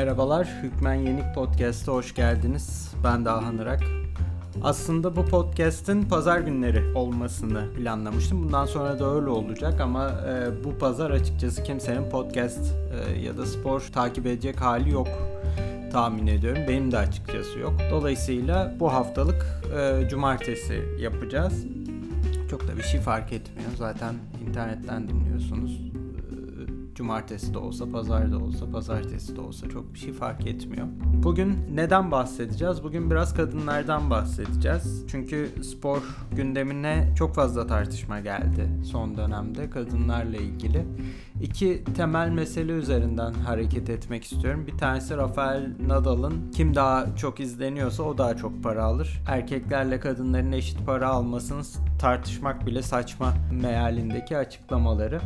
Merhabalar, Hükmen Yenik Podcast'a hoş geldiniz. Ben Dahan Irak. Aslında bu podcast'in pazar günleri olmasını planlamıştım. Bundan sonra da öyle olacak ama e, bu pazar açıkçası kimsenin podcast e, ya da spor takip edecek hali yok tahmin ediyorum. Benim de açıkçası yok. Dolayısıyla bu haftalık e, cumartesi yapacağız. Çok da bir şey fark etmiyor. Zaten internetten dinliyorsunuz Cumartesi de olsa, pazar da olsa, pazartesi de olsa çok bir şey fark etmiyor. Bugün neden bahsedeceğiz? Bugün biraz kadınlardan bahsedeceğiz. Çünkü spor gündemine çok fazla tartışma geldi son dönemde kadınlarla ilgili. İki temel mesele üzerinden hareket etmek istiyorum. Bir tanesi Rafael Nadal'ın kim daha çok izleniyorsa o daha çok para alır. Erkeklerle kadınların eşit para almasını tartışmak bile saçma mealindeki açıklamaları.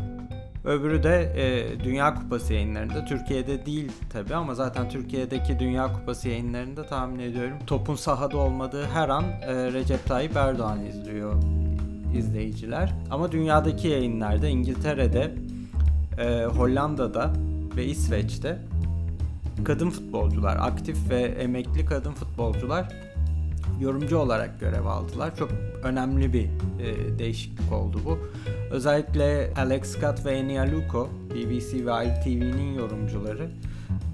Öbürü de e, Dünya Kupası yayınlarında. Türkiye'de değil tabi ama zaten Türkiye'deki Dünya Kupası yayınlarında tahmin ediyorum topun sahada olmadığı her an e, Recep Tayyip Erdoğan izliyor izleyiciler. Ama dünyadaki yayınlarda İngiltere'de, e, Hollanda'da ve İsveç'te kadın futbolcular, aktif ve emekli kadın futbolcular yorumcu olarak görev aldılar. Çok önemli bir e, değişiklik oldu bu. Özellikle Alex Scott ve Enya Luko, BBC ve ITV'nin yorumcuları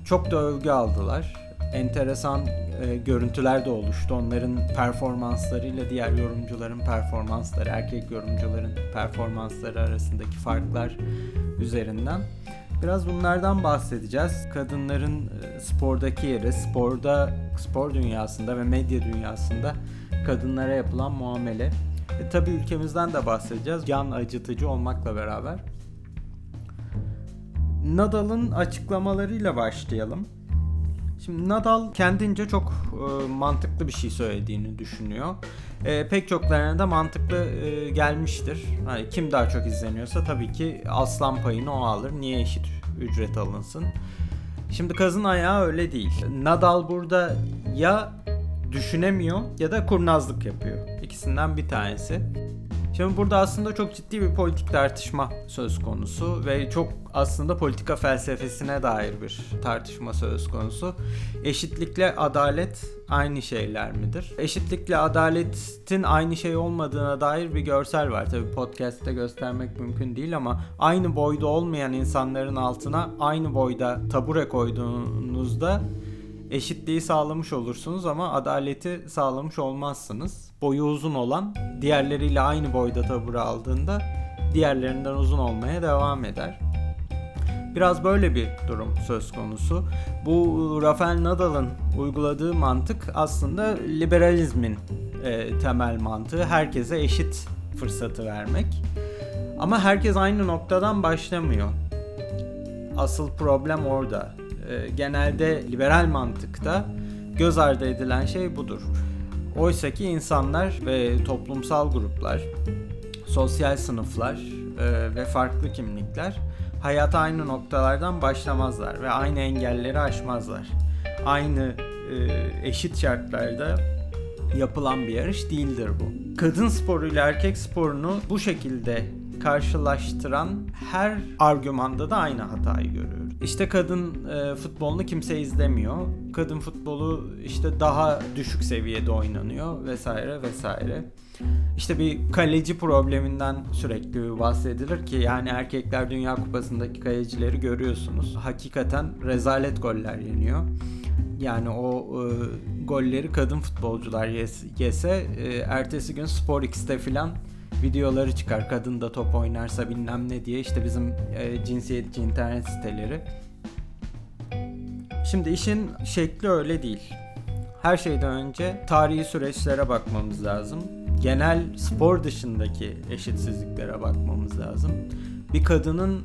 çok da övgü aldılar. Enteresan e, görüntüler de oluştu. Onların performanslarıyla diğer yorumcuların performansları, erkek yorumcuların performansları arasındaki farklar üzerinden. Biraz bunlardan bahsedeceğiz. Kadınların e, spordaki yeri, sporda, spor dünyasında ve medya dünyasında kadınlara yapılan muamele. E, tabii ülkemizden de bahsedeceğiz. Can acıtıcı olmakla beraber. Nadal'ın açıklamalarıyla başlayalım. Şimdi Nadal kendince çok e, mantıklı bir şey söylediğini düşünüyor. E, pek çoklarına da mantıklı e, gelmiştir. Hani kim daha çok izleniyorsa tabii ki aslan payını o alır. Niye eşit ücret alınsın? Şimdi kazın ayağı öyle değil. Nadal burada ya düşünemiyor ya da kurnazlık yapıyor. İkisinden bir tanesi. Şimdi burada aslında çok ciddi bir politik tartışma söz konusu ve çok aslında politika felsefesine dair bir tartışma söz konusu. Eşitlikle adalet aynı şeyler midir? Eşitlikle adaletin aynı şey olmadığına dair bir görsel var. Tabi podcast'te göstermek mümkün değil ama aynı boyda olmayan insanların altına aynı boyda tabure koyduğunuzda eşitliği sağlamış olursunuz ama adaleti sağlamış olmazsınız. Boyu uzun olan diğerleriyle aynı boyda tabure aldığında diğerlerinden uzun olmaya devam eder. Biraz böyle bir durum söz konusu. Bu Rafael Nadal'ın uyguladığı mantık aslında liberalizmin e, temel mantığı. Herkese eşit fırsatı vermek. Ama herkes aynı noktadan başlamıyor. Asıl problem orada. E, genelde liberal mantıkta göz ardı edilen şey budur. Oysa ki insanlar ve toplumsal gruplar, sosyal sınıflar e, ve farklı kimlikler hayata aynı noktalardan başlamazlar ve aynı engelleri aşmazlar. Aynı e, eşit şartlarda yapılan bir yarış değildir bu. Kadın sporu ile erkek sporunu bu şekilde karşılaştıran her argümanda da aynı hatayı görüyoruz. İşte kadın e, futbolunu kimse izlemiyor. Kadın futbolu işte daha düşük seviyede oynanıyor vesaire vesaire. İşte bir kaleci probleminden sürekli bahsedilir ki yani erkekler Dünya Kupası'ndaki kalecileri görüyorsunuz. Hakikaten rezalet goller yeniyor. Yani o e, golleri kadın futbolcular yes, yese e, ertesi gün Spor filan videoları çıkar. Kadın da top oynarsa bilmem ne diye işte bizim e, cinsiyetçi internet siteleri. Şimdi işin şekli öyle değil. Her şeyden önce tarihi süreçlere bakmamız lazım. Genel spor dışındaki eşitsizliklere bakmamız lazım. Bir kadının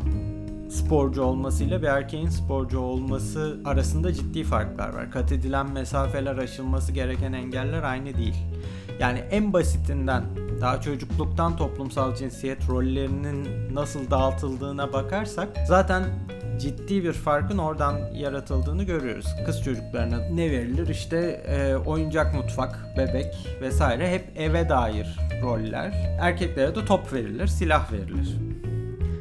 sporcu olmasıyla bir erkeğin sporcu olması arasında ciddi farklar var. Kat edilen mesafeler, aşılması gereken engeller aynı değil. Yani en basitinden daha çocukluktan toplumsal cinsiyet rollerinin nasıl dağıtıldığına bakarsak zaten ciddi bir farkın oradan yaratıldığını görüyoruz. Kız çocuklarına ne verilir? İşte e, oyuncak mutfak, bebek vesaire hep eve dair roller. Erkeklere de top verilir, silah verilir.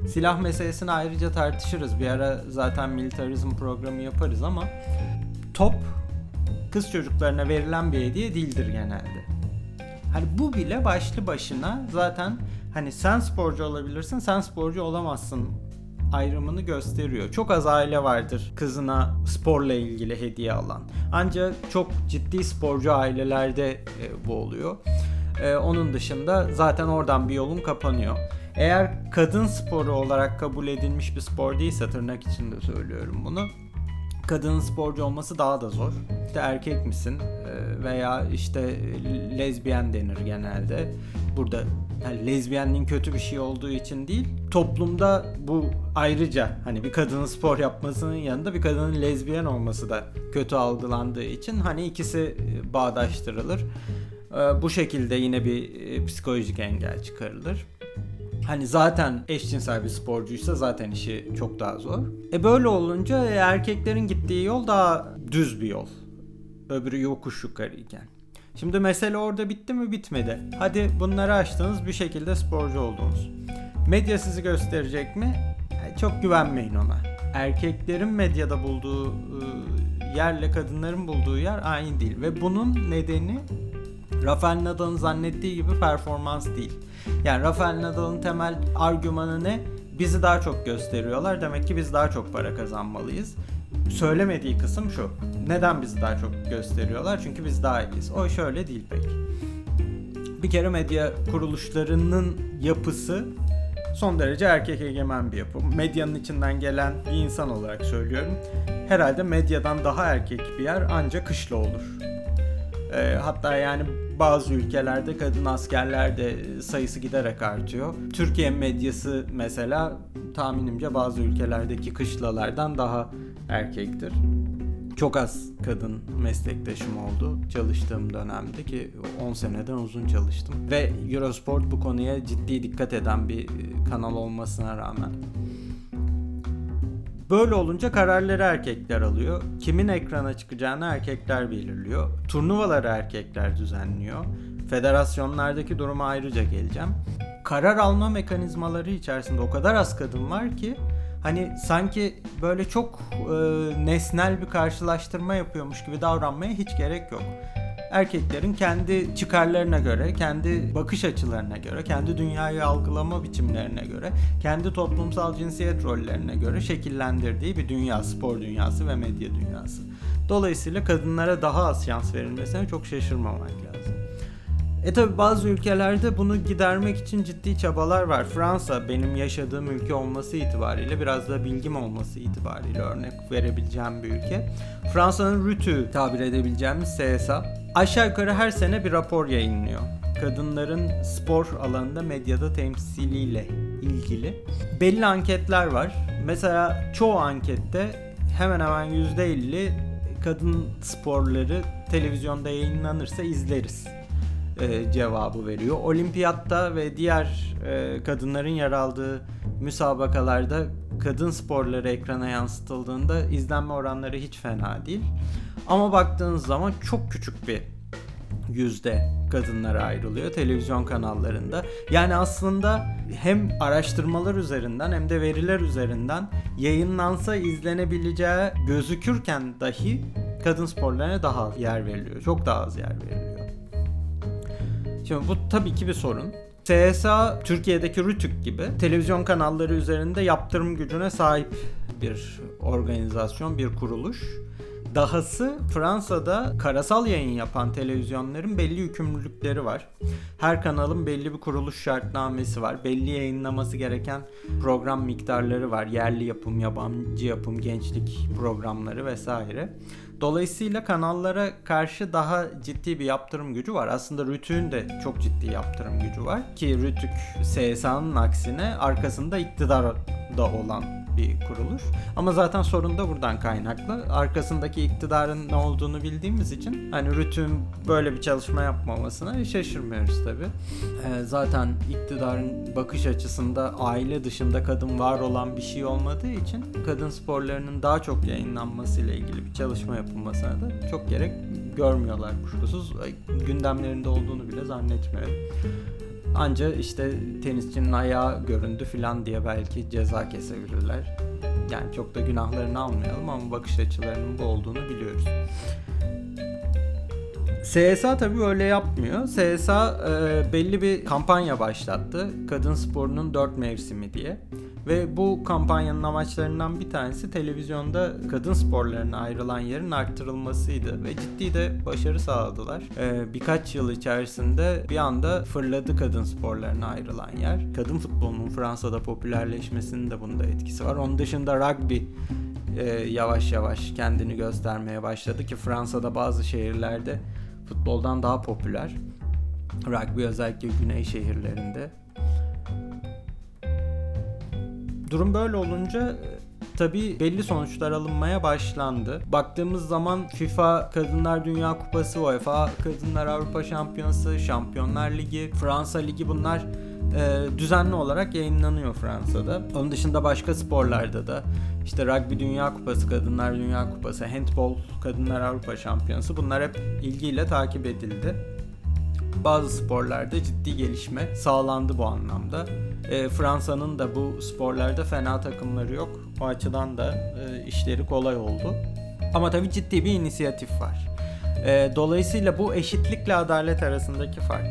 Silah meselesini ayrıca tartışırız. Bir ara zaten militarizm programı yaparız ama top kız çocuklarına verilen bir hediye değildir genelde. Hani bu bile başlı başına zaten hani sen sporcu olabilirsin, sen sporcu olamazsın ayrımını gösteriyor. Çok az aile vardır kızına sporla ilgili hediye alan. Ancak çok ciddi sporcu ailelerde e, bu oluyor. E, onun dışında zaten oradan bir yolun kapanıyor. Eğer kadın sporu olarak kabul edilmiş bir spor değilse tırnak içinde söylüyorum bunu. Kadının sporcu olması daha da zor. İşte erkek misin e, veya işte lezbiyen denir genelde. Burada yani lezbiyenliğin kötü bir şey olduğu için değil. Toplumda bu ayrıca hani bir kadının spor yapmasının yanında bir kadının lezbiyen olması da kötü algılandığı için hani ikisi bağdaştırılır. E, bu şekilde yine bir e, psikolojik engel çıkarılır. Hani zaten eşcinsel bir sporcuysa zaten işi çok daha zor. E böyle olunca erkeklerin gittiği yol daha düz bir yol. Öbürü yokuş yukarıyken. Şimdi mesele orada bitti mi bitmedi. Hadi bunları açtınız bir şekilde sporcu oldunuz. Medya sizi gösterecek mi? Çok güvenmeyin ona. Erkeklerin medyada bulduğu yerle kadınların bulduğu yer aynı değil. Ve bunun nedeni Rafael Nadal'ın zannettiği gibi performans değil. Yani Rafael Nadal'ın temel argümanı ne? Bizi daha çok gösteriyorlar. Demek ki biz daha çok para kazanmalıyız. Söylemediği kısım şu. Neden bizi daha çok gösteriyorlar? Çünkü biz daha iyiyiz. O şöyle değil pek. Bir kere medya kuruluşlarının yapısı son derece erkek egemen bir yapı. Medyanın içinden gelen bir insan olarak söylüyorum. Herhalde medyadan daha erkek bir yer ancak kışla olur. E, hatta yani bazı ülkelerde kadın askerler de sayısı giderek artıyor. Türkiye medyası mesela tahminimce bazı ülkelerdeki kışlalardan daha erkektir. Çok az kadın meslektaşım oldu çalıştığım dönemde ki 10 seneden uzun çalıştım. Ve Eurosport bu konuya ciddi dikkat eden bir kanal olmasına rağmen. Böyle olunca kararları erkekler alıyor. Kimin ekrana çıkacağını erkekler belirliyor. Turnuvaları erkekler düzenliyor. Federasyonlardaki duruma ayrıca geleceğim. Karar alma mekanizmaları içerisinde o kadar az kadın var ki hani sanki böyle çok e, nesnel bir karşılaştırma yapıyormuş gibi davranmaya hiç gerek yok erkeklerin kendi çıkarlarına göre, kendi bakış açılarına göre, kendi dünyayı algılama biçimlerine göre, kendi toplumsal cinsiyet rollerine göre şekillendirdiği bir dünya, spor dünyası ve medya dünyası. Dolayısıyla kadınlara daha az şans verilmesine çok şaşırmamak lazım. E tabi bazı ülkelerde bunu gidermek için ciddi çabalar var. Fransa benim yaşadığım ülke olması itibariyle biraz da bilgim olması itibariyle örnek verebileceğim bir ülke. Fransa'nın RÜTÜ tabir edebileceğimiz CSA aşağı yukarı her sene bir rapor yayınlıyor. Kadınların spor alanında medyada temsiliyle ilgili. Belli anketler var. Mesela çoğu ankette hemen hemen %50 kadın sporları televizyonda yayınlanırsa izleriz e, cevabı veriyor. Olimpiyatta ve diğer e, kadınların yer aldığı müsabakalarda kadın sporları ekrana yansıtıldığında izlenme oranları hiç fena değil. Ama baktığınız zaman çok küçük bir yüzde kadınlara ayrılıyor televizyon kanallarında. Yani aslında hem araştırmalar üzerinden hem de veriler üzerinden yayınlansa izlenebileceği gözükürken dahi kadın sporlarına daha az yer veriliyor. Çok daha az yer veriliyor. Şimdi bu tabii ki bir sorun. TSA Türkiye'deki Rütük gibi televizyon kanalları üzerinde yaptırım gücüne sahip bir organizasyon, bir kuruluş. Dahası Fransa'da karasal yayın yapan televizyonların belli yükümlülükleri var. Her kanalın belli bir kuruluş şartnamesi var. Belli yayınlaması gereken program miktarları var. Yerli yapım, yabancı yapım, gençlik programları vesaire. Dolayısıyla kanallara karşı daha ciddi bir yaptırım gücü var. Aslında Rütük'ün de çok ciddi yaptırım gücü var. Ki Rütük CSA'nın aksine arkasında iktidar da olan bir kuruluş. Ama zaten sorun da buradan kaynaklı. Arkasındaki iktidarın ne olduğunu bildiğimiz için hani Rütük'ün böyle bir çalışma yapmamasına şaşırmıyoruz tabi. Ee, zaten iktidarın bakış açısında aile dışında kadın var olan bir şey olmadığı için kadın sporlarının daha çok yayınlanması ile ilgili bir çalışma yapılmasına da çok gerek görmüyorlar kuşkusuz. Gündemlerinde olduğunu bile zannetmiyorum. Anca işte tenisçinin ayağı göründü filan diye belki ceza kesebilirler. Yani çok da günahlarını almayalım ama bakış açılarının bu olduğunu biliyoruz. CSA tabii öyle yapmıyor. CSA e, belli bir kampanya başlattı. Kadın sporunun dört mevsimi diye. Ve bu kampanyanın amaçlarından bir tanesi televizyonda kadın sporlarına ayrılan yerin arttırılmasıydı. Ve ciddi de başarı sağladılar. E, birkaç yıl içerisinde bir anda fırladı kadın sporlarına ayrılan yer. Kadın futbolunun Fransa'da popülerleşmesinin de bunda etkisi var. Onun dışında rugby e, yavaş yavaş kendini göstermeye başladı ki Fransa'da bazı şehirlerde futboldan daha popüler. Rugby özellikle güney şehirlerinde. Durum böyle olunca e, tabi belli sonuçlar alınmaya başlandı. Baktığımız zaman FIFA Kadınlar Dünya Kupası, UEFA Kadınlar Avrupa Şampiyonası, Şampiyonlar Ligi, Fransa Ligi bunlar e, düzenli olarak yayınlanıyor Fransa'da. Onun dışında başka sporlarda da işte Rugby Dünya Kupası, Kadınlar Dünya Kupası, Handball Kadınlar Avrupa Şampiyonası bunlar hep ilgiyle takip edildi. Bazı sporlarda ciddi gelişme sağlandı bu anlamda. E, Fransa'nın da bu sporlarda fena takımları yok. O açıdan da e, işleri kolay oldu. Ama tabii ciddi bir inisiyatif var. E, dolayısıyla bu eşitlikle adalet arasındaki fark.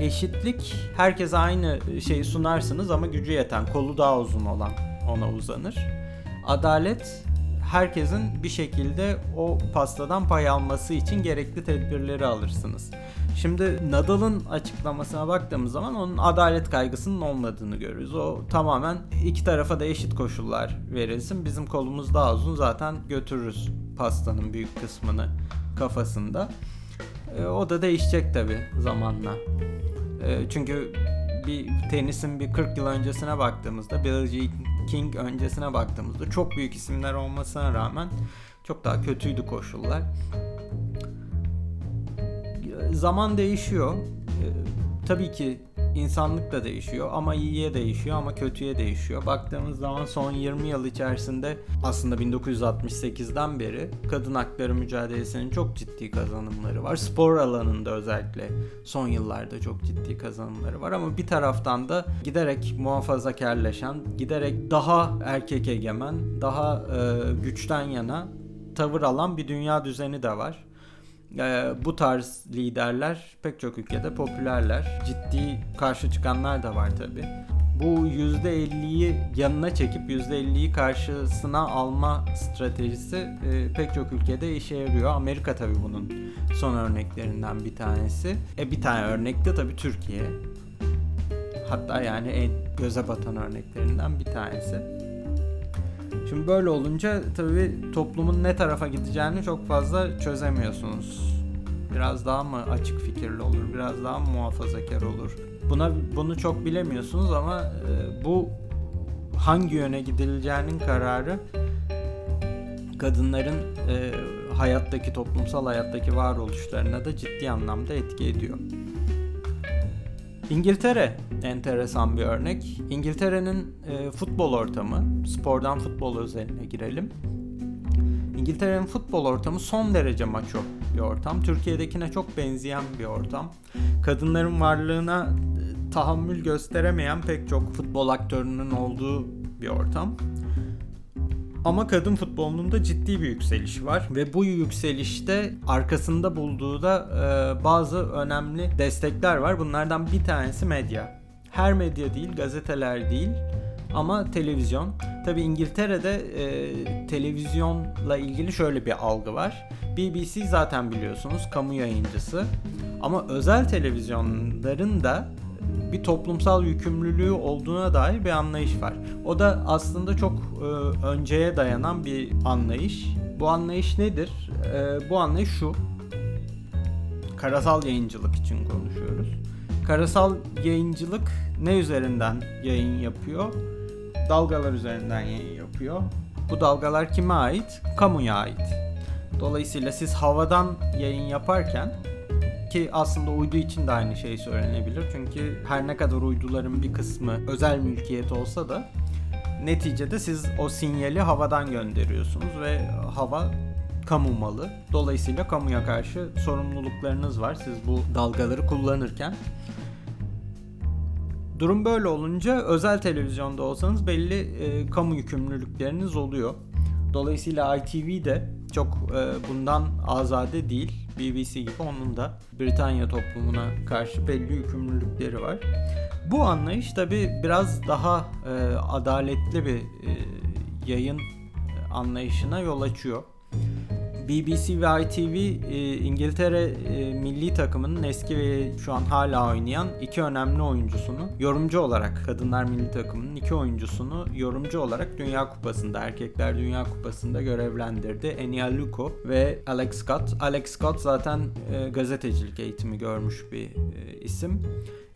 Eşitlik herkese aynı şeyi sunarsınız ama gücü yeten, kolu daha uzun olan ona uzanır. Adalet herkesin bir şekilde o pastadan pay alması için gerekli tedbirleri alırsınız. Şimdi Nadal'ın açıklamasına baktığımız zaman onun adalet kaygısının olmadığını görürüz. O tamamen iki tarafa da eşit koşullar verilsin. Bizim kolumuz daha uzun zaten götürürüz pastanın büyük kısmını kafasında. E, o da değişecek tabi zamanla. E, çünkü bir tenisin bir 40 yıl öncesine baktığımızda Billie Jean King öncesine baktığımızda çok büyük isimler olmasına rağmen çok daha kötüydü koşullar. Zaman değişiyor. Ee, tabii ki insanlık da değişiyor ama iyiye değişiyor ama kötüye değişiyor. Baktığımız zaman son 20 yıl içerisinde aslında 1968'den beri kadın hakları mücadelesinin çok ciddi kazanımları var. Spor alanında özellikle son yıllarda çok ciddi kazanımları var ama bir taraftan da giderek muhafazakarlaşan, giderek daha erkek egemen, daha e, güçten yana tavır alan bir dünya düzeni de var e, bu tarz liderler pek çok ülkede popülerler. Ciddi karşı çıkanlar da var tabi. Bu %50'yi yanına çekip %50'yi karşısına alma stratejisi e, pek çok ülkede işe yarıyor. Amerika tabi bunun son örneklerinden bir tanesi. E bir tane örnek de tabi Türkiye. Hatta yani en göze batan örneklerinden bir tanesi. Şimdi böyle olunca tabii toplumun ne tarafa gideceğini çok fazla çözemiyorsunuz. Biraz daha mı açık fikirli olur, biraz daha mı muhafazakar olur? Buna bunu çok bilemiyorsunuz ama e, bu hangi yöne gidileceğinin kararı kadınların e, hayattaki toplumsal hayattaki varoluşlarına da ciddi anlamda etki ediyor. İngiltere enteresan bir örnek. İngiltere'nin e, futbol ortamı, spordan futbol özeline girelim. İngiltere'nin futbol ortamı son derece maço bir ortam. Türkiye'dekine çok benzeyen bir ortam. Kadınların varlığına e, tahammül gösteremeyen pek çok futbol aktörünün olduğu bir ortam. Ama kadın futbolunun da ciddi bir yükselişi var ve bu yükselişte arkasında bulduğu da e, bazı önemli destekler var. Bunlardan bir tanesi medya. Her medya değil, gazeteler değil ama televizyon. Tabi İngiltere'de e, televizyonla ilgili şöyle bir algı var. BBC zaten biliyorsunuz kamu yayıncısı. Ama özel televizyonların da bir toplumsal yükümlülüğü olduğuna dair bir anlayış var. O da aslında çok e, önceye dayanan bir anlayış. Bu anlayış nedir? E, bu anlayış şu. Karasal yayıncılık için konuşuyoruz. Karasal yayıncılık ne üzerinden yayın yapıyor? Dalgalar üzerinden yayın yapıyor. Bu dalgalar kime ait? Kamuya ait. Dolayısıyla siz havadan yayın yaparken ki aslında uydu için de aynı şey söylenebilir. Çünkü her ne kadar uyduların bir kısmı özel mülkiyet olsa da neticede siz o sinyali havadan gönderiyorsunuz ve hava kamu malı. Dolayısıyla kamuya karşı sorumluluklarınız var siz bu dalgaları kullanırken. Durum böyle olunca özel televizyonda olsanız belli e, kamu yükümlülükleriniz oluyor. Dolayısıyla ITV de çok e, bundan azade değil. BBC gibi onun da Britanya toplumuna karşı belli yükümlülükleri var. Bu anlayış tabi biraz daha e, adaletli bir e, yayın anlayışına yol açıyor. BBC ve ITV e, İngiltere e, milli takımının eski ve şu an hala oynayan iki önemli oyuncusunu yorumcu olarak kadınlar milli takımının iki oyuncusunu yorumcu olarak Dünya Kupası'nda erkekler Dünya Kupası'nda görevlendirdi. Enya Luko ve Alex Scott. Alex Scott zaten e, gazetecilik eğitimi görmüş bir isim.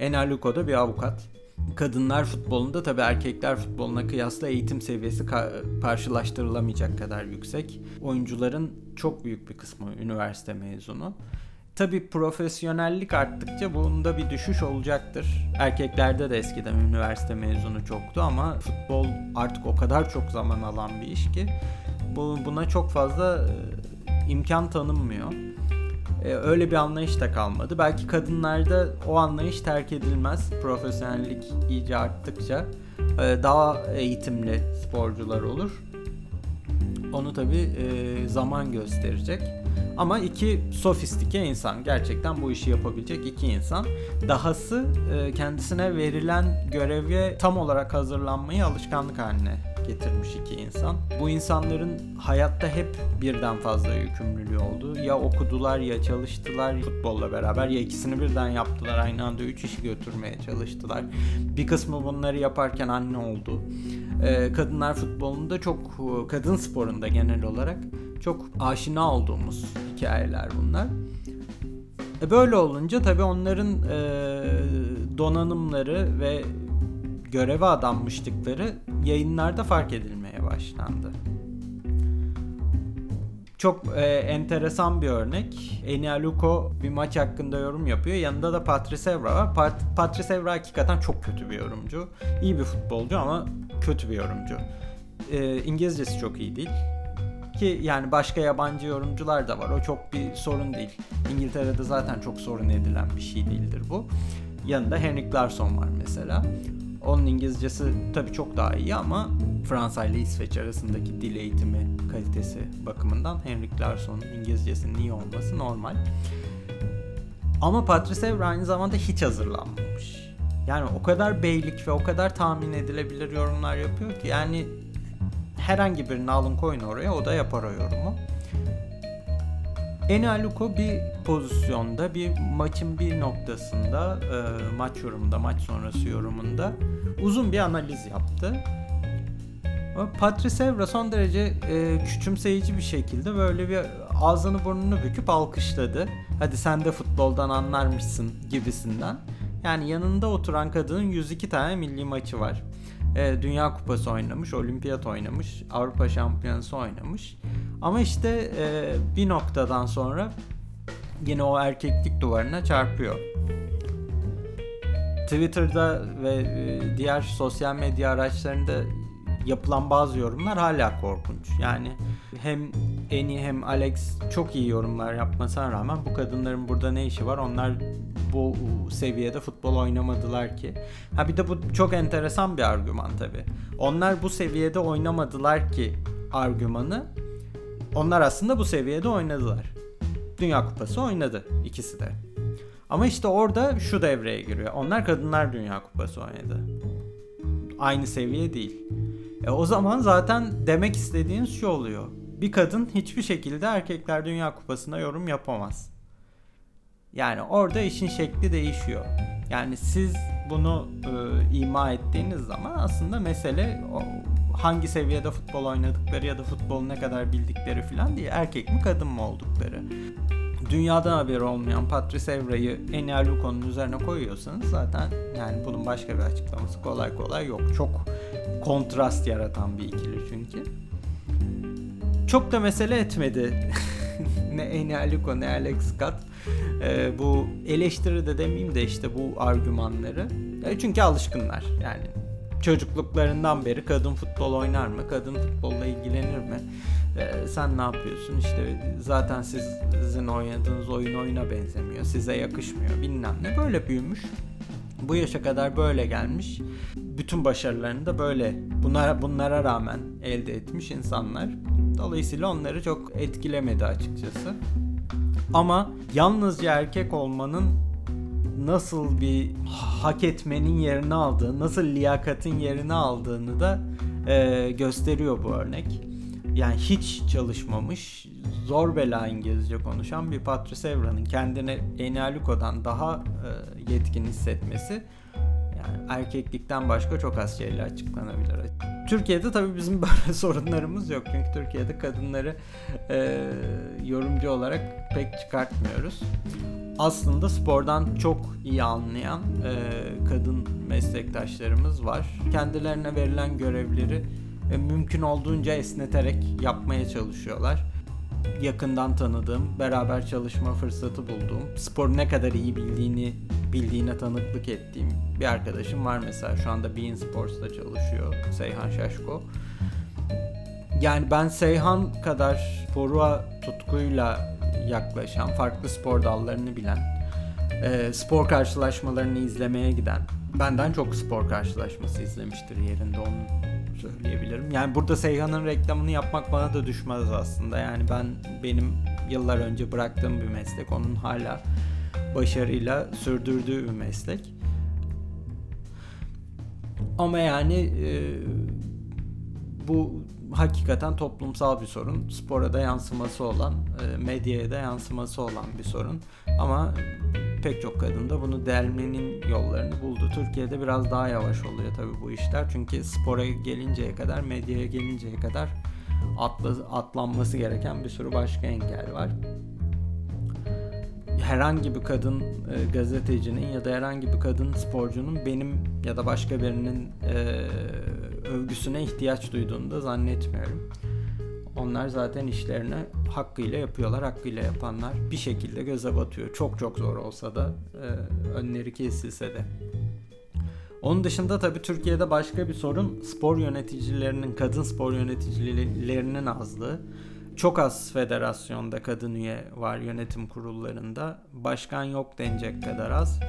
Enya Luko da bir avukat kadınlar futbolunda tabii erkekler futboluna kıyasla eğitim seviyesi ka- karşılaştırılamayacak kadar yüksek. Oyuncuların çok büyük bir kısmı üniversite mezunu. Tabii profesyonellik arttıkça bunda bir düşüş olacaktır. Erkeklerde de eskiden üniversite mezunu çoktu ama futbol artık o kadar çok zaman alan bir iş ki bu buna çok fazla imkan tanınmıyor e, öyle bir anlayış da kalmadı. Belki kadınlarda o anlayış terk edilmez. Profesyonellik iyice arttıkça e, daha eğitimli sporcular olur. Onu tabi e, zaman gösterecek. Ama iki sofistike insan gerçekten bu işi yapabilecek iki insan. Dahası e, kendisine verilen göreve tam olarak hazırlanmayı alışkanlık haline getirmiş iki insan. Bu insanların hayatta hep birden fazla yükümlülüğü oldu. Ya okudular ya çalıştılar futbolla beraber ya ikisini birden yaptılar. Aynı anda üç işi götürmeye çalıştılar. Bir kısmı bunları yaparken anne oldu. Ee, kadınlar futbolunda çok, kadın sporunda genel olarak çok aşina olduğumuz hikayeler bunlar. E böyle olunca tabii onların e, donanımları ve göreve adanmışlıkları yayınlarda fark edilmeye başlandı. Çok e, enteresan bir örnek. Eni Luko bir maç hakkında yorum yapıyor. Yanında da Patrice Evra var. Pat Patrice Evra hakikaten çok kötü bir yorumcu. İyi bir futbolcu ama kötü bir yorumcu. E, İngilizcesi çok iyi değil. Ki yani başka yabancı yorumcular da var. O çok bir sorun değil. İngiltere'de zaten çok sorun edilen bir şey değildir bu. Yanında Henrik Larsson var mesela. Onun İngilizcesi tabii çok daha iyi ama Fransa ile İsveç arasındaki dil eğitimi kalitesi bakımından Henrik Larsson'un İngilizcesinin iyi olması normal. Ama Patrice Evra aynı zamanda hiç hazırlanmamış. Yani o kadar beylik ve o kadar tahmin edilebilir yorumlar yapıyor ki yani herhangi birini alın koyun oraya o da yapar o yorumu. Enaluko bir pozisyonda, bir maçın bir noktasında, e, maç yorumunda, maç sonrası yorumunda uzun bir analiz yaptı. Patrice Evra son derece e, küçümseyici bir şekilde böyle bir ağzını burnunu büküp alkışladı. Hadi sen de futboldan anlarmışsın gibisinden. Yani yanında oturan kadının 102 tane milli maçı var. E, Dünya Kupası oynamış, Olimpiyat oynamış, Avrupa Şampiyonası oynamış. Ama işte e, bir noktadan sonra yine o erkeklik duvarına çarpıyor. Twitter'da ve e, diğer sosyal medya araçlarında yapılan bazı yorumlar hala korkunç. Yani hem Eni hem Alex çok iyi yorumlar yapmasına rağmen bu kadınların burada ne işi var? Onlar bu seviyede futbol oynamadılar ki. Ha bir de bu çok enteresan bir argüman tabi. Onlar bu seviyede oynamadılar ki argümanı. Onlar aslında bu seviyede oynadılar. Dünya Kupası oynadı ikisi de. Ama işte orada şu devreye giriyor. Onlar kadınlar Dünya Kupası oynadı. Aynı seviye değil. E o zaman zaten demek istediğiniz şu oluyor. Bir kadın hiçbir şekilde erkekler Dünya Kupası'na yorum yapamaz. Yani orada işin şekli değişiyor. Yani siz bunu e, ima ettiğiniz zaman aslında mesele o, hangi seviyede futbol oynadıkları ya da futbolu ne kadar bildikleri falan değil. Erkek mi kadın mı oldukları. Dünyadan haberi olmayan Patrice Evra'yı Enya Luko'nun üzerine koyuyorsanız zaten yani bunun başka bir açıklaması kolay kolay yok. Çok kontrast yaratan bir ikili çünkü. Çok da mesele etmedi. ne Enya Luko ne Alex Scott e, bu eleştiri de demeyeyim de işte bu argümanları. E, çünkü alışkınlar yani çocukluklarından beri kadın futbol oynar mı? Kadın futbolla ilgilenir mi? Ee, sen ne yapıyorsun? İşte zaten sizin oynadığınız oyun oyuna benzemiyor. Size yakışmıyor bilmem ne. Böyle büyümüş. Bu yaşa kadar böyle gelmiş. Bütün başarılarını da böyle bunlara bunlara rağmen elde etmiş insanlar. Dolayısıyla onları çok etkilemedi açıkçası. Ama yalnızca erkek olmanın nasıl bir hak etmenin yerini aldığı, nasıl liyakatin yerini aldığını da e, gösteriyor bu örnek. Yani hiç çalışmamış, zor bela İngilizce konuşan bir Patrice Evra'nın kendini Enialuko'dan daha e, yetkin hissetmesi yani erkeklikten başka çok az şeyle açıklanabilir. Türkiye'de tabii bizim böyle sorunlarımız yok. Çünkü Türkiye'de kadınları e, yorumcu olarak pek çıkartmıyoruz. Aslında spordan çok iyi anlayan e, kadın meslektaşlarımız var. Kendilerine verilen görevleri e, mümkün olduğunca esneterek yapmaya çalışıyorlar yakından tanıdığım, beraber çalışma fırsatı bulduğum, spor ne kadar iyi bildiğini bildiğine tanıklık ettiğim bir arkadaşım var mesela. Şu anda Bein Sports'ta çalışıyor Seyhan Şaşko. Yani ben Seyhan kadar spora tutkuyla yaklaşan, farklı spor dallarını bilen, e, spor karşılaşmalarını izlemeye giden, benden çok spor karşılaşması izlemiştir yerinde onun söyleyebilirim. Yani burada Seyhan'ın reklamını yapmak bana da düşmez aslında. Yani ben benim yıllar önce bıraktığım bir meslek. Onun hala başarıyla sürdürdüğü bir meslek. Ama yani e, bu hakikaten toplumsal bir sorun. Spora da yansıması olan, e, medyaya da yansıması olan bir sorun. Ama pek çok kadın da bunu delmenin yollarını buldu. Türkiye'de biraz daha yavaş oluyor tabii bu işler. Çünkü spora gelinceye kadar, medyaya gelinceye kadar atla, atlanması gereken bir sürü başka engel var. Herhangi bir kadın e, gazetecinin ya da herhangi bir kadın sporcunun benim ya da başka birinin e, övgüsüne ihtiyaç duyduğunu da zannetmiyorum. Onlar zaten işlerini hakkıyla yapıyorlar. Hakkıyla yapanlar bir şekilde göze batıyor. Çok çok zor olsa da e, önleri kesilse de. Onun dışında tabii Türkiye'de başka bir sorun spor yöneticilerinin, kadın spor yöneticilerinin azlığı. Çok az federasyonda kadın üye var yönetim kurullarında. Başkan yok denecek kadar az.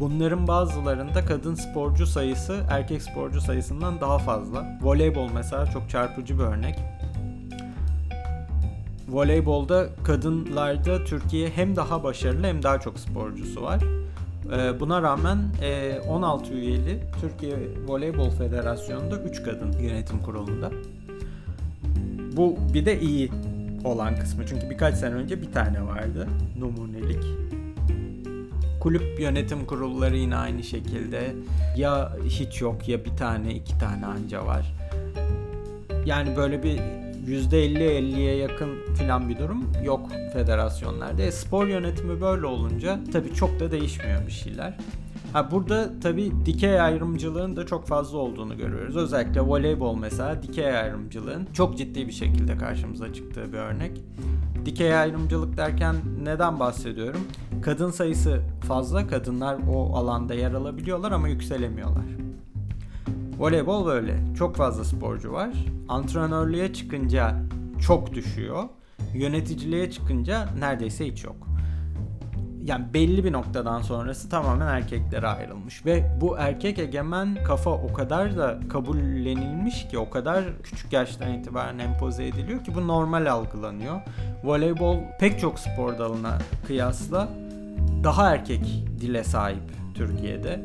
Bunların bazılarında kadın sporcu sayısı erkek sporcu sayısından daha fazla. Voleybol mesela çok çarpıcı bir örnek voleybolda kadınlarda Türkiye hem daha başarılı hem daha çok sporcusu var. Ee, buna rağmen 16 e, üyeli Türkiye Voleybol Federasyonu'nda 3 kadın yönetim kurulunda. Bu bir de iyi olan kısmı. Çünkü birkaç sene önce bir tane vardı numunelik. Kulüp yönetim kurulları yine aynı şekilde ya hiç yok ya bir tane iki tane anca var. Yani böyle bir %50-50'ye yakın filan bir durum yok federasyonlarda. E, spor yönetimi böyle olunca tabii çok da değişmiyor bir şeyler. Ha burada tabii dikey ayrımcılığın da çok fazla olduğunu görüyoruz. Özellikle voleybol mesela dikey ayrımcılığın çok ciddi bir şekilde karşımıza çıktığı bir örnek. Dikey ayrımcılık derken neden bahsediyorum? Kadın sayısı fazla, kadınlar o alanda yer alabiliyorlar ama yükselemiyorlar. Voleybol böyle. Çok fazla sporcu var. Antrenörlüğe çıkınca çok düşüyor. Yöneticiliğe çıkınca neredeyse hiç yok. Yani belli bir noktadan sonrası tamamen erkeklere ayrılmış ve bu erkek egemen kafa o kadar da kabullenilmiş ki o kadar küçük yaştan itibaren empoze ediliyor ki bu normal algılanıyor. Voleybol pek çok spor dalına kıyasla daha erkek dile sahip Türkiye'de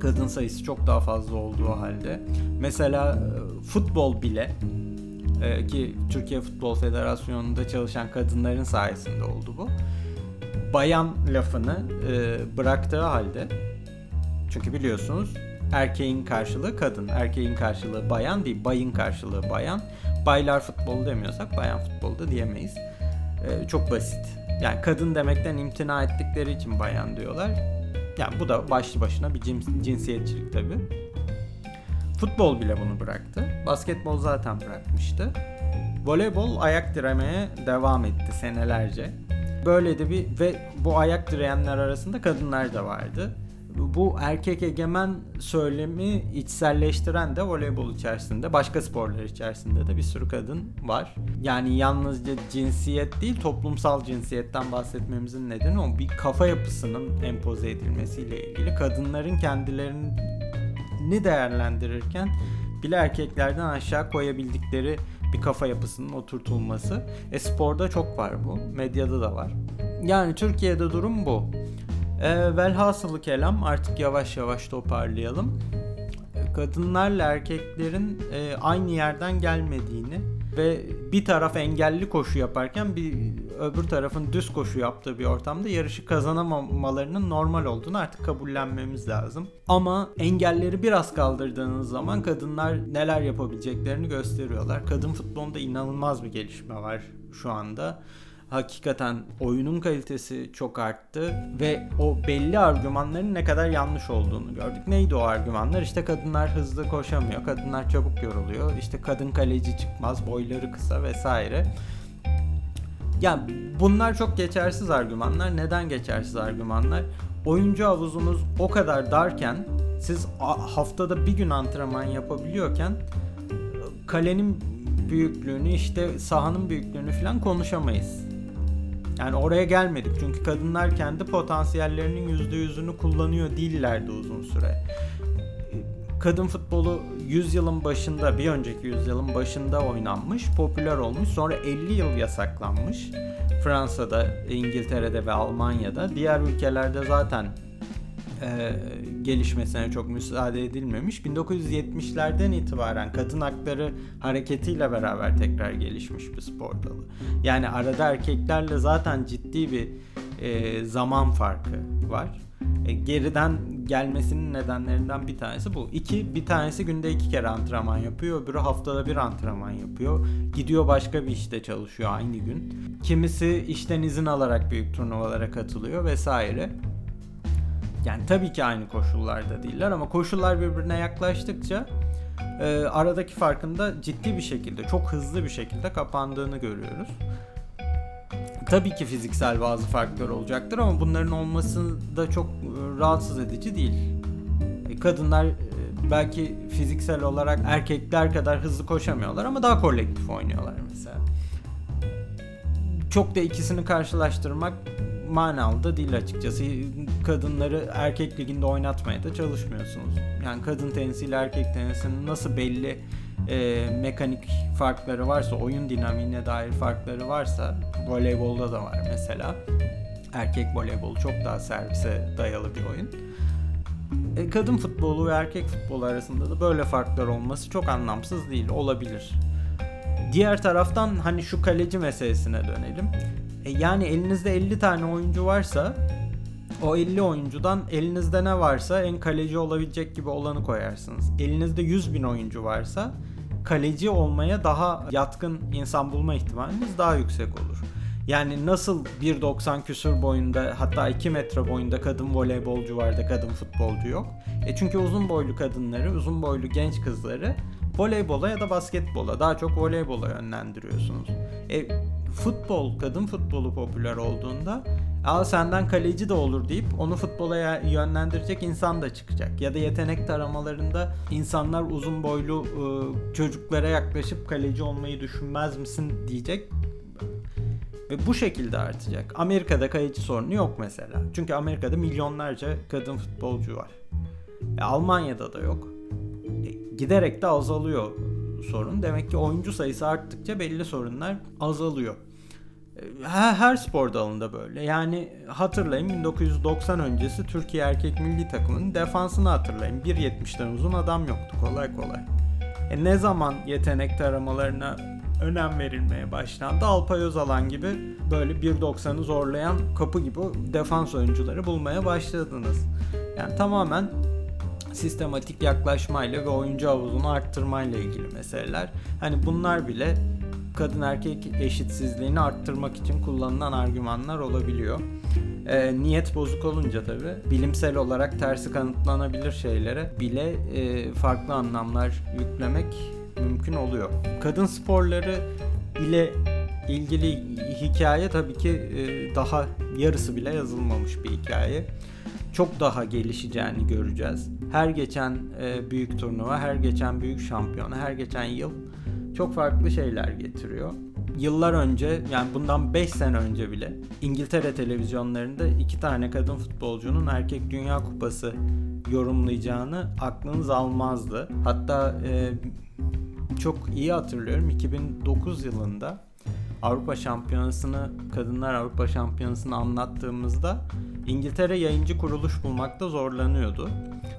kadın sayısı çok daha fazla olduğu halde. Mesela e, futbol bile e, ki Türkiye Futbol Federasyonu'nda çalışan kadınların sayesinde oldu bu. Bayan lafını e, bıraktığı halde çünkü biliyorsunuz erkeğin karşılığı kadın, erkeğin karşılığı bayan değil, bayın karşılığı bayan. Baylar futbolu demiyorsak bayan futbolu da diyemeyiz. çok basit. Yani kadın demekten imtina ettikleri için bayan diyorlar yani bu da başlı başına bir cins, cinsiyetçilik tabi. Futbol bile bunu bıraktı. Basketbol zaten bırakmıştı. Voleybol ayak diremeye devam etti senelerce. Böyle de bir ve bu ayak direyenler arasında kadınlar da vardı. Bu erkek egemen söylemi içselleştiren de voleybol içerisinde, başka sporlar içerisinde de bir sürü kadın var. Yani yalnızca cinsiyet değil, toplumsal cinsiyetten bahsetmemizin nedeni o. Bir kafa yapısının empoze edilmesiyle ilgili. Kadınların kendilerini değerlendirirken bile erkeklerden aşağı koyabildikleri bir kafa yapısının oturtulması. E sporda çok var bu. Medyada da var. Yani Türkiye'de durum bu. E, velhasılı kelam artık yavaş yavaş toparlayalım. Kadınlarla erkeklerin e, aynı yerden gelmediğini ve bir taraf engelli koşu yaparken bir öbür tarafın düz koşu yaptığı bir ortamda yarışı kazanamamalarının normal olduğunu artık kabullenmemiz lazım. Ama engelleri biraz kaldırdığınız zaman kadınlar neler yapabileceklerini gösteriyorlar. Kadın futbolunda inanılmaz bir gelişme var şu anda hakikaten oyunun kalitesi çok arttı ve o belli argümanların ne kadar yanlış olduğunu gördük. Neydi o argümanlar? İşte kadınlar hızlı koşamıyor, kadınlar çabuk yoruluyor, işte kadın kaleci çıkmaz, boyları kısa vesaire. Yani bunlar çok geçersiz argümanlar. Neden geçersiz argümanlar? Oyuncu havuzunuz o kadar darken siz haftada bir gün antrenman yapabiliyorken kalenin büyüklüğünü işte sahanın büyüklüğünü falan konuşamayız. Yani oraya gelmedik çünkü kadınlar kendi potansiyellerinin %100'ünü kullanıyor değillerdi uzun süre. Kadın futbolu 100 yılın başında, bir önceki 100 yılın başında oynanmış, popüler olmuş. Sonra 50 yıl yasaklanmış. Fransa'da, İngiltere'de ve Almanya'da. Diğer ülkelerde zaten e, gelişmesine çok müsaade edilmemiş. 1970'lerden itibaren kadın hakları hareketiyle beraber tekrar gelişmiş bir spor dalı. Yani arada erkeklerle zaten ciddi bir e, zaman farkı var. E, geriden gelmesinin nedenlerinden bir tanesi bu. İki, bir tanesi günde iki kere antrenman yapıyor, öbürü haftada bir antrenman yapıyor. Gidiyor başka bir işte çalışıyor aynı gün. Kimisi işten izin alarak büyük turnuvalara katılıyor vesaire. Yani tabii ki aynı koşullarda değiller ama koşullar birbirine yaklaştıkça e, aradaki farkın da ciddi bir şekilde, çok hızlı bir şekilde kapandığını görüyoruz. Tabii ki fiziksel bazı farklar olacaktır ama bunların olması da çok e, rahatsız edici değil. E, kadınlar e, belki fiziksel olarak erkekler kadar hızlı koşamıyorlar ama daha kolektif oynuyorlar mesela. Çok da ikisini karşılaştırmak manalı da değil açıkçası. Kadınları erkek liginde oynatmaya da çalışmıyorsunuz. Yani kadın tenisiyle erkek tenisinin nasıl belli e, mekanik farkları varsa, oyun dinamiğine dair farkları varsa voleybolda da var mesela. Erkek voleybolu çok daha servise dayalı bir oyun. E, kadın futbolu ve erkek futbolu arasında da böyle farklar olması çok anlamsız değil. Olabilir. Diğer taraftan hani şu kaleci meselesine dönelim. E yani elinizde 50 tane oyuncu varsa o 50 oyuncudan elinizde ne varsa en kaleci olabilecek gibi olanı koyarsınız. Elinizde 100 bin oyuncu varsa kaleci olmaya daha yatkın insan bulma ihtimaliniz daha yüksek olur. Yani nasıl 1.90 küsur boyunda hatta 2 metre boyunda kadın voleybolcu var da kadın futbolcu yok. E çünkü uzun boylu kadınları, uzun boylu genç kızları voleybola ya da basketbola daha çok voleybola yönlendiriyorsunuz. E, futbol, kadın futbolu popüler olduğunda al senden kaleci de olur deyip onu futbola yönlendirecek insan da çıkacak. Ya da yetenek taramalarında insanlar uzun boylu çocuklara yaklaşıp kaleci olmayı düşünmez misin diyecek. Ve bu şekilde artacak. Amerika'da kaleci sorunu yok mesela. Çünkü Amerika'da milyonlarca kadın futbolcu var. E, Almanya'da da yok. E, giderek de azalıyor sorun. Demek ki oyuncu sayısı arttıkça belli sorunlar azalıyor. Her, her spor dalında böyle. Yani hatırlayın 1990 öncesi Türkiye erkek milli takımının defansını hatırlayın. 1.70'den uzun adam yoktu kolay kolay. E ne zaman yetenek taramalarına önem verilmeye başlandı? Alpay Özalan gibi böyle 1.90'ı zorlayan kapı gibi defans oyuncuları bulmaya başladınız. Yani tamamen sistematik yaklaşmayla ve oyuncu havuzunu arttırmayla ilgili meseleler. Hani bunlar bile kadın erkek eşitsizliğini arttırmak için kullanılan argümanlar olabiliyor. E, niyet bozuk olunca tabi bilimsel olarak tersi kanıtlanabilir şeylere bile e, farklı anlamlar yüklemek mümkün oluyor. Kadın sporları ile ilgili hikaye tabii ki e, daha yarısı bile yazılmamış bir hikaye. çok daha gelişeceğini göreceğiz. Her geçen e, büyük turnuva, her geçen büyük şampiyona, her geçen yıl çok farklı şeyler getiriyor. Yıllar önce yani bundan 5 sene önce bile İngiltere televizyonlarında iki tane kadın futbolcunun erkek dünya kupası yorumlayacağını aklınız almazdı. Hatta e, çok iyi hatırlıyorum 2009 yılında Avrupa Şampiyonası'nı Kadınlar Avrupa Şampiyonası'nı anlattığımızda İngiltere yayıncı kuruluş bulmakta zorlanıyordu.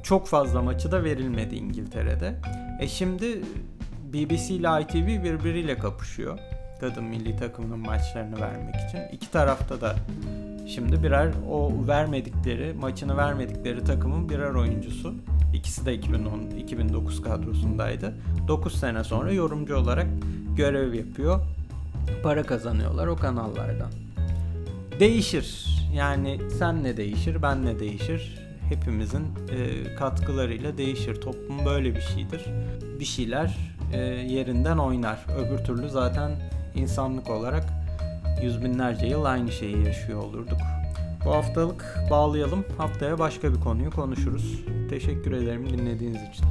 Çok fazla maçı da verilmedi İngiltere'de. E şimdi BBC ile ITV birbiriyle kapışıyor. Kadın milli takımının maçlarını vermek için. İki tarafta da şimdi birer o vermedikleri, maçını vermedikleri takımın birer oyuncusu. İkisi de 2010 2009 kadrosundaydı. 9 sene sonra yorumcu olarak görev yapıyor. Para kazanıyorlar o kanallardan. Değişir. Yani sen ne değişir, ben ne değişir. Hepimizin e, katkılarıyla değişir. Toplum böyle bir şeydir. Bir şeyler e, yerinden oynar. Öbür türlü zaten insanlık olarak yüz binlerce yıl aynı şeyi yaşıyor olurduk. Bu haftalık bağlayalım. Haftaya başka bir konuyu konuşuruz. Teşekkür ederim dinlediğiniz için.